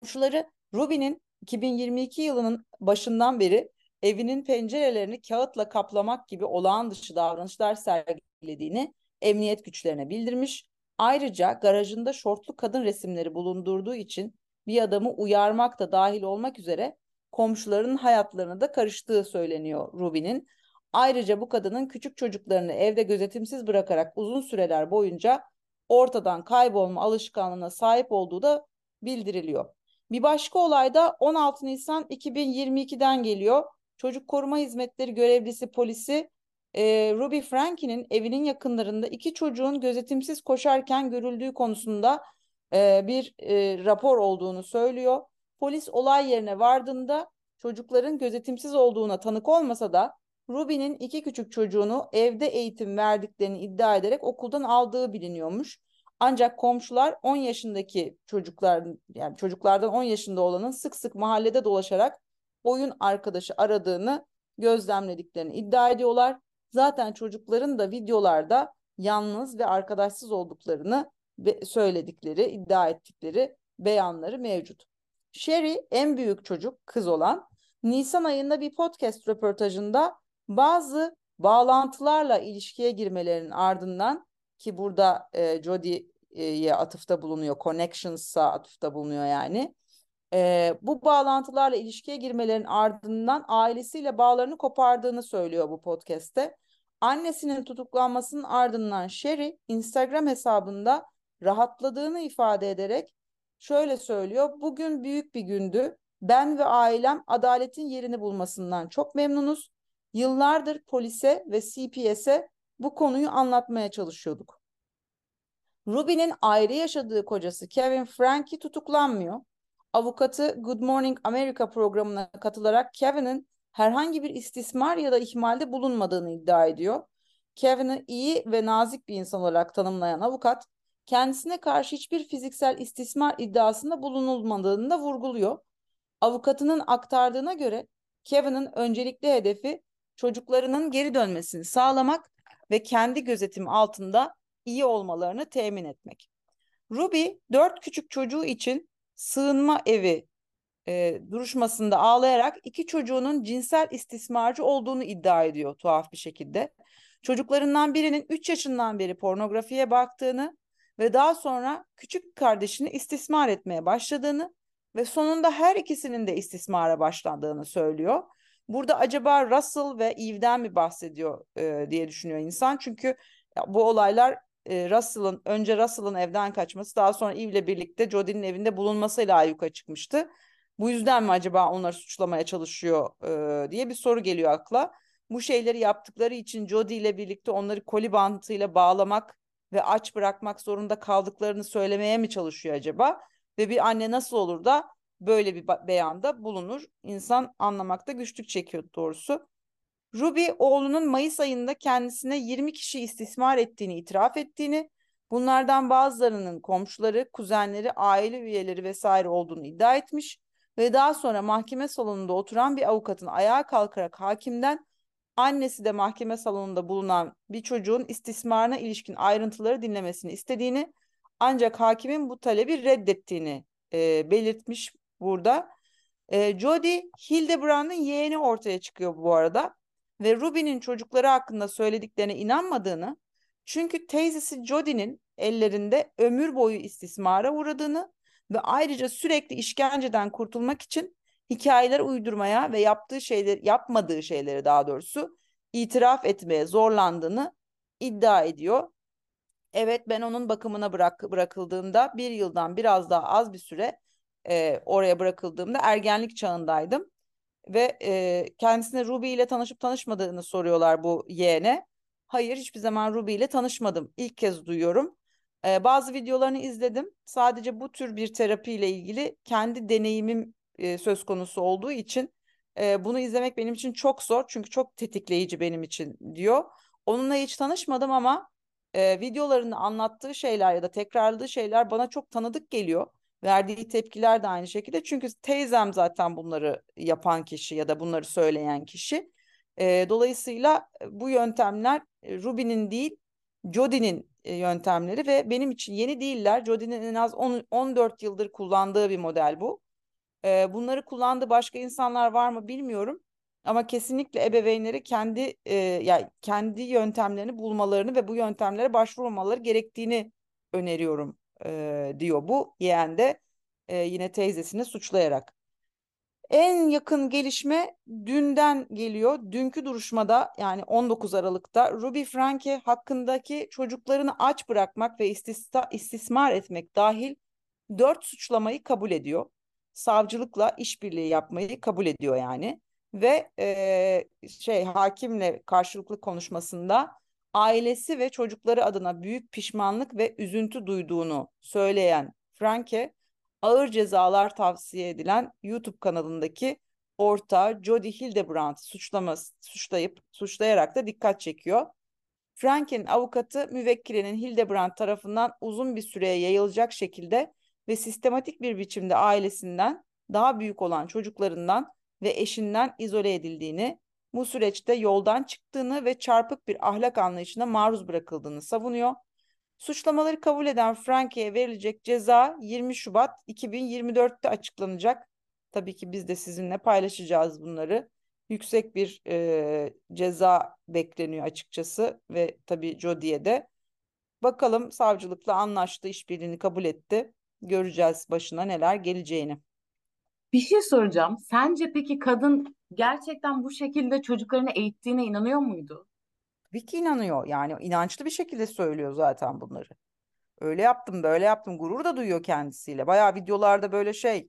Komşuları Ruby'nin 2022 yılının başından beri evinin pencerelerini kağıtla kaplamak gibi olağan dışı davranışlar sergilediğini emniyet güçlerine bildirmiş. Ayrıca garajında şortlu kadın resimleri bulundurduğu için bir adamı uyarmak da dahil olmak üzere komşuların hayatlarına da karıştığı söyleniyor Ruby'nin. Ayrıca bu kadının küçük çocuklarını evde gözetimsiz bırakarak uzun süreler boyunca ortadan kaybolma alışkanlığına sahip olduğu da bildiriliyor. Bir başka olay da 16 Nisan 2022'den geliyor. Çocuk Koruma Hizmetleri görevlisi polisi e, Ruby Frankie'nin evinin yakınlarında iki çocuğun gözetimsiz koşarken görüldüğü konusunda e, bir e, rapor olduğunu söylüyor. Polis olay yerine vardığında çocukların gözetimsiz olduğuna tanık olmasa da Ruby'nin iki küçük çocuğunu evde eğitim verdiklerini iddia ederek okuldan aldığı biliniyormuş. Ancak komşular 10 yaşındaki çocuklar yani çocuklardan 10 yaşında olanın sık sık mahallede dolaşarak oyun arkadaşı aradığını gözlemlediklerini iddia ediyorlar. Zaten çocukların da videolarda yalnız ve arkadaşsız olduklarını söyledikleri, iddia ettikleri beyanları mevcut. Sherry en büyük çocuk kız olan Nisan ayında bir podcast röportajında bazı bağlantılarla ilişkiye girmelerinin ardından ki burada e, Jodie'ye atıfta bulunuyor, Connections'a atıfta bulunuyor yani. E, bu bağlantılarla ilişkiye girmelerin ardından ailesiyle bağlarını kopardığını söylüyor bu podcast'te. Annesinin tutuklanmasının ardından Sherry Instagram hesabında rahatladığını ifade ederek şöyle söylüyor. Bugün büyük bir gündü. Ben ve ailem adaletin yerini bulmasından çok memnunuz. Yıllardır polise ve CPS'e bu konuyu anlatmaya çalışıyorduk. Ruby'nin ayrı yaşadığı kocası Kevin Frankie tutuklanmıyor. Avukatı Good Morning America programına katılarak Kevin'in herhangi bir istismar ya da ihmalde bulunmadığını iddia ediyor. Kevin'i iyi ve nazik bir insan olarak tanımlayan avukat, kendisine karşı hiçbir fiziksel istismar iddiasında bulunulmadığını da vurguluyor. Avukatının aktardığına göre Kevin'in öncelikli hedefi çocuklarının geri dönmesini sağlamak ve kendi gözetim altında iyi olmalarını temin etmek. Ruby dört küçük çocuğu için sığınma evi e, duruşmasında ağlayarak iki çocuğunun cinsel istismarcı olduğunu iddia ediyor tuhaf bir şekilde. Çocuklarından birinin 3 yaşından beri pornografiye baktığını ve daha sonra küçük kardeşini istismar etmeye başladığını ve sonunda her ikisinin de istismara başladığını söylüyor. Burada acaba Russell ve Eve'den mi bahsediyor e, diye düşünüyor insan. Çünkü bu olaylar e, Russell'ın önce Russell'ın evden kaçması daha sonra Eve'le birlikte Jodie'nin evinde bulunmasıyla ayyuka çıkmıştı. Bu yüzden mi acaba onları suçlamaya çalışıyor e, diye bir soru geliyor akla. Bu şeyleri yaptıkları için Jodie ile birlikte onları koli bantıyla bağlamak ve aç bırakmak zorunda kaldıklarını söylemeye mi çalışıyor acaba? Ve bir anne nasıl olur da böyle bir beyanda bulunur? İnsan anlamakta güçlük çekiyor doğrusu. Ruby oğlunun Mayıs ayında kendisine 20 kişi istismar ettiğini itiraf ettiğini, bunlardan bazılarının komşuları, kuzenleri, aile üyeleri vesaire olduğunu iddia etmiş ve daha sonra mahkeme salonunda oturan bir avukatın ayağa kalkarak hakimden annesi de mahkeme salonunda bulunan bir çocuğun istismarına ilişkin ayrıntıları dinlemesini istediğini ancak hakimin bu talebi reddettiğini e, belirtmiş burada. E, Jody Hildebrand'ın yeğeni ortaya çıkıyor bu arada ve Ruby'nin çocukları hakkında söylediklerine inanmadığını çünkü teyzesi Jody'nin ellerinde ömür boyu istismara uğradığını ve ayrıca sürekli işkenceden kurtulmak için hikayeler uydurmaya ve yaptığı şeyler yapmadığı şeyleri daha doğrusu itiraf etmeye zorlandığını iddia ediyor. Evet ben onun bakımına bırak, bırakıldığında bir yıldan biraz daha az bir süre e, oraya bırakıldığımda ergenlik çağındaydım. Ve e, kendisine Ruby ile tanışıp tanışmadığını soruyorlar bu yeğene. Hayır hiçbir zaman Ruby ile tanışmadım. İlk kez duyuyorum. E, bazı videolarını izledim. Sadece bu tür bir terapi ile ilgili kendi deneyimim e, söz konusu olduğu için e, bunu izlemek benim için çok zor. Çünkü çok tetikleyici benim için diyor. Onunla hiç tanışmadım ama e, videolarını anlattığı şeyler ya da tekrarladığı şeyler bana çok tanıdık geliyor. Verdiği tepkiler de aynı şekilde. Çünkü teyzem zaten bunları yapan kişi ya da bunları söyleyen kişi. E, dolayısıyla bu yöntemler Ruby'nin değil Jodie'nin yöntemleri ve benim için yeni değiller. Jodie'nin en az 10, 14 yıldır kullandığı bir model bu. E, bunları kullandığı başka insanlar var mı bilmiyorum. Ama kesinlikle ebeveynleri kendi e, yani kendi yöntemlerini bulmalarını ve bu yöntemlere başvurmamaları gerektiğini öneriyorum e, diyor bu yeğen de e, yine teyzesini suçlayarak. En yakın gelişme dünden geliyor. Dünkü duruşmada yani 19 Aralık'ta Ruby Franke hakkındaki çocuklarını aç bırakmak ve istisna, istismar etmek dahil dört suçlamayı kabul ediyor. Savcılıkla işbirliği yapmayı kabul ediyor yani. Ve e, şey hakimle karşılıklı konuşmasında ailesi ve çocukları adına büyük pişmanlık ve üzüntü duyduğunu söyleyen Franke ağır cezalar tavsiye edilen YouTube kanalındaki ortağı Jody Hildebrand suçlaması, suçlayıp suçlayarak da dikkat çekiyor. Frank'in avukatı müvekkilinin Hildebrand tarafından uzun bir süreye yayılacak şekilde ve sistematik bir biçimde ailesinden daha büyük olan çocuklarından ve eşinden izole edildiğini, bu süreçte yoldan çıktığını ve çarpık bir ahlak anlayışına maruz bırakıldığını savunuyor. Suçlamaları kabul eden Frankie'ye verilecek ceza 20 Şubat 2024'te açıklanacak. Tabii ki biz de sizinle paylaşacağız bunları. Yüksek bir e, ceza bekleniyor açıkçası ve tabii Jodie'ye de. Bakalım savcılıkla anlaştı, işbirliğini kabul etti. Göreceğiz başına neler geleceğini. Bir şey soracağım. Sence peki kadın gerçekten bu şekilde çocuklarını eğittiğine inanıyor muydu? Tabii ki inanıyor. Yani inançlı bir şekilde söylüyor zaten bunları. Öyle yaptım, böyle yaptım. Gurur da duyuyor kendisiyle. Bayağı videolarda böyle şey.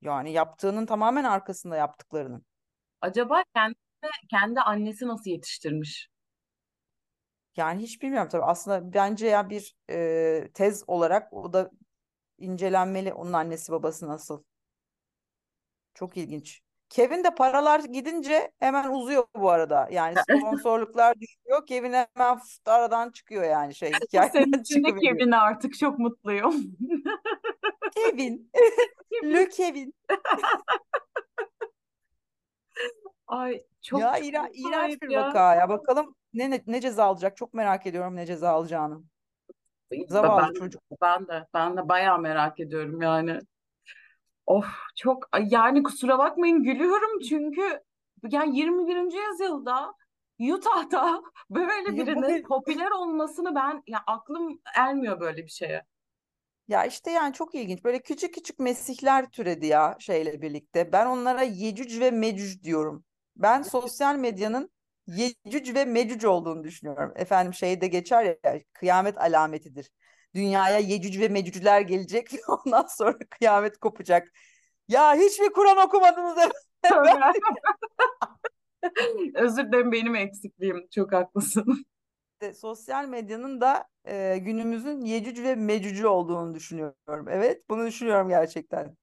Yani yaptığının tamamen arkasında yaptıklarının. Acaba kendine, kendi annesi nasıl yetiştirmiş? Yani hiç bilmiyorum tabii. Aslında bence ya bir e, tez olarak o da incelenmeli onun annesi babası nasıl. Çok ilginç. Kevin de paralar gidince hemen uzuyor bu arada. Yani sponsorluklar düşüyor. Kevin hemen aradan çıkıyor yani şey Senin için de Kevin artık çok mutluyum. Kevin. Le Kevin. Ay çok ya çok iğren, iğrenç bir ya. vaka ya. Bakalım ne, ne, ne ceza alacak. Çok merak ediyorum ne ceza alacağını. Zavallı Ben, çocuk. ben de ben de bayağı merak ediyorum yani. Of çok yani kusura bakmayın gülüyorum çünkü yani 21. yüzyılda Utah'ta böyle birinin bir popüler olmasını ben ya aklım ermiyor böyle bir şeye. Ya işte yani çok ilginç. Böyle küçük küçük mesihler türedi ya şeyle birlikte. Ben onlara Yecüc ve Mecüc diyorum. Ben sosyal medyanın Yecüc ve Mecüc olduğunu düşünüyorum. Efendim şeyde geçer ya kıyamet alametidir. Dünyaya Yecüc ve Mecücler gelecek ve ondan sonra kıyamet kopacak. Ya hiç mi Kur'an okumadınız. Özür dilerim benim eksikliğim. Çok haklısın. de sosyal medyanın da e, günümüzün Yecüc ve Mecücü olduğunu düşünüyorum. Evet, bunu düşünüyorum gerçekten.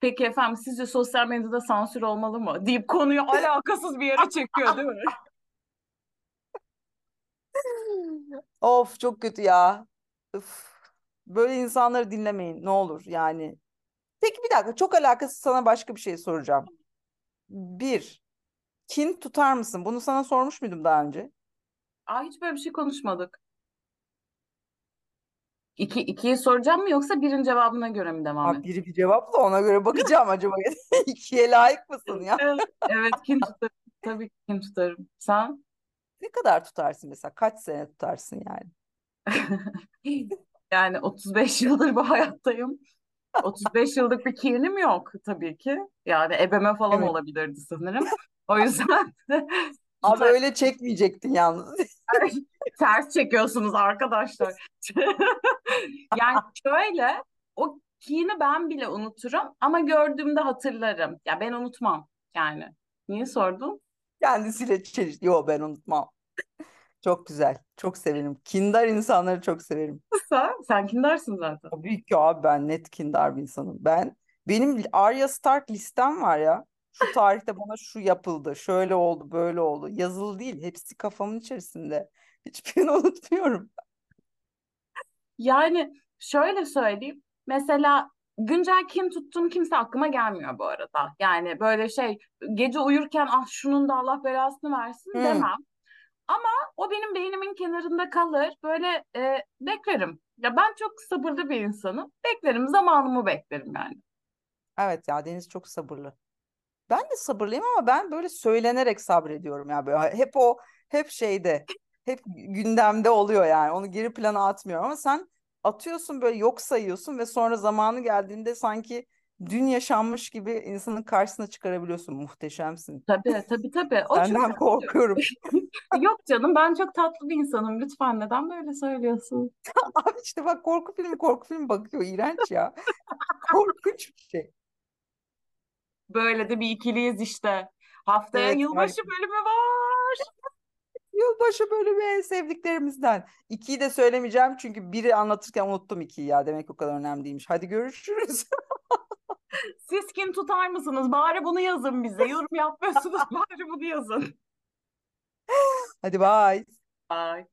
Peki efendim sizce sosyal medyada sansür olmalı mı? Deyip konuyu alakasız bir yere çekiyor değil mi? Of çok kötü ya. Üf. Böyle insanları dinlemeyin ne olur yani. Peki bir dakika çok alakasız sana başka bir şey soracağım. Bir, kin tutar mısın? Bunu sana sormuş muydum daha önce? Aa, hiç böyle bir şey konuşmadık. İki, ikiyi soracağım mı yoksa birin cevabına göre mi devam Ha, et? biri bir cevapla ona göre bakacağım acaba ikiye layık mısın ya? Evet, evet kin tutarım. Tabii ki kin tutarım. Sen? Ne kadar tutarsın mesela? Kaç sene tutarsın yani? Yani 35 yıldır bu hayattayım. 35 yıllık bir kinim yok tabii ki. Yani ebeme falan Evet. olabilirdi sanırım. O yüzden Abi öyle çekmeyecektin yalnız. ters çekiyorsunuz arkadaşlar. Yani şöyle o kini ben bile unuturum ama gördüğümde hatırlarım. Ya ben unutmam yani. Niye sordun? Kendisiyle çelişti. Yo ben unutmam. Çok güzel. Çok severim. Kindar insanları çok severim. Sen, sen kindarsın zaten. Tabii ki abi ben net kindar bir insanım. Ben benim Arya Stark listem var ya. Şu tarihte bana şu yapıldı, şöyle oldu, böyle oldu. Yazılı değil, hepsi kafamın içerisinde. Hiçbirini unutmuyorum. Yani şöyle söyleyeyim. Mesela güncel kim tuttuğum kimse aklıma gelmiyor bu arada. Yani böyle şey gece uyurken ah şunun da Allah belasını versin Hmm. demem. Ama o benim beynimin kenarında kalır. Böyle e, beklerim. Ya ben çok sabırlı bir insanım. Beklerim, zamanımı beklerim yani. Evet ya Deniz çok sabırlı. Ben de sabırlıyım ama ben böyle söylenerek sabrediyorum ya böyle hep o hep şeyde hep gündemde oluyor yani onu geri plana atmıyorum ama sen atıyorsun böyle yok sayıyorsun ve sonra zamanı geldiğinde sanki dün yaşanmış gibi insanın karşısına çıkarabiliyorsun muhteşemsin. Tabii tabii tabii. O Senden çok korkuyorum. Yok canım ben çok tatlı bir insanım. Lütfen neden böyle söylüyorsun? Abi işte bak korku filmi korku filmi bakıyor iğrenç ya. Korkunç bir şey. Böyle de bir ikiliyiz işte. Haftaya Evet, yılbaşı harika. bölümü var. Yılbaşı bölümü en sevdiklerimizden. İkiyi de söylemeyeceğim çünkü biri anlatırken unuttum ikiyi ya. Demek o kadar önemli değilmiş. Hadi görüşürüz. Siz kim tutar mısınız? Bari bunu yazın bize. Yorum yapmıyorsunuz. Bari bunu yazın. Hadi bye. Bye.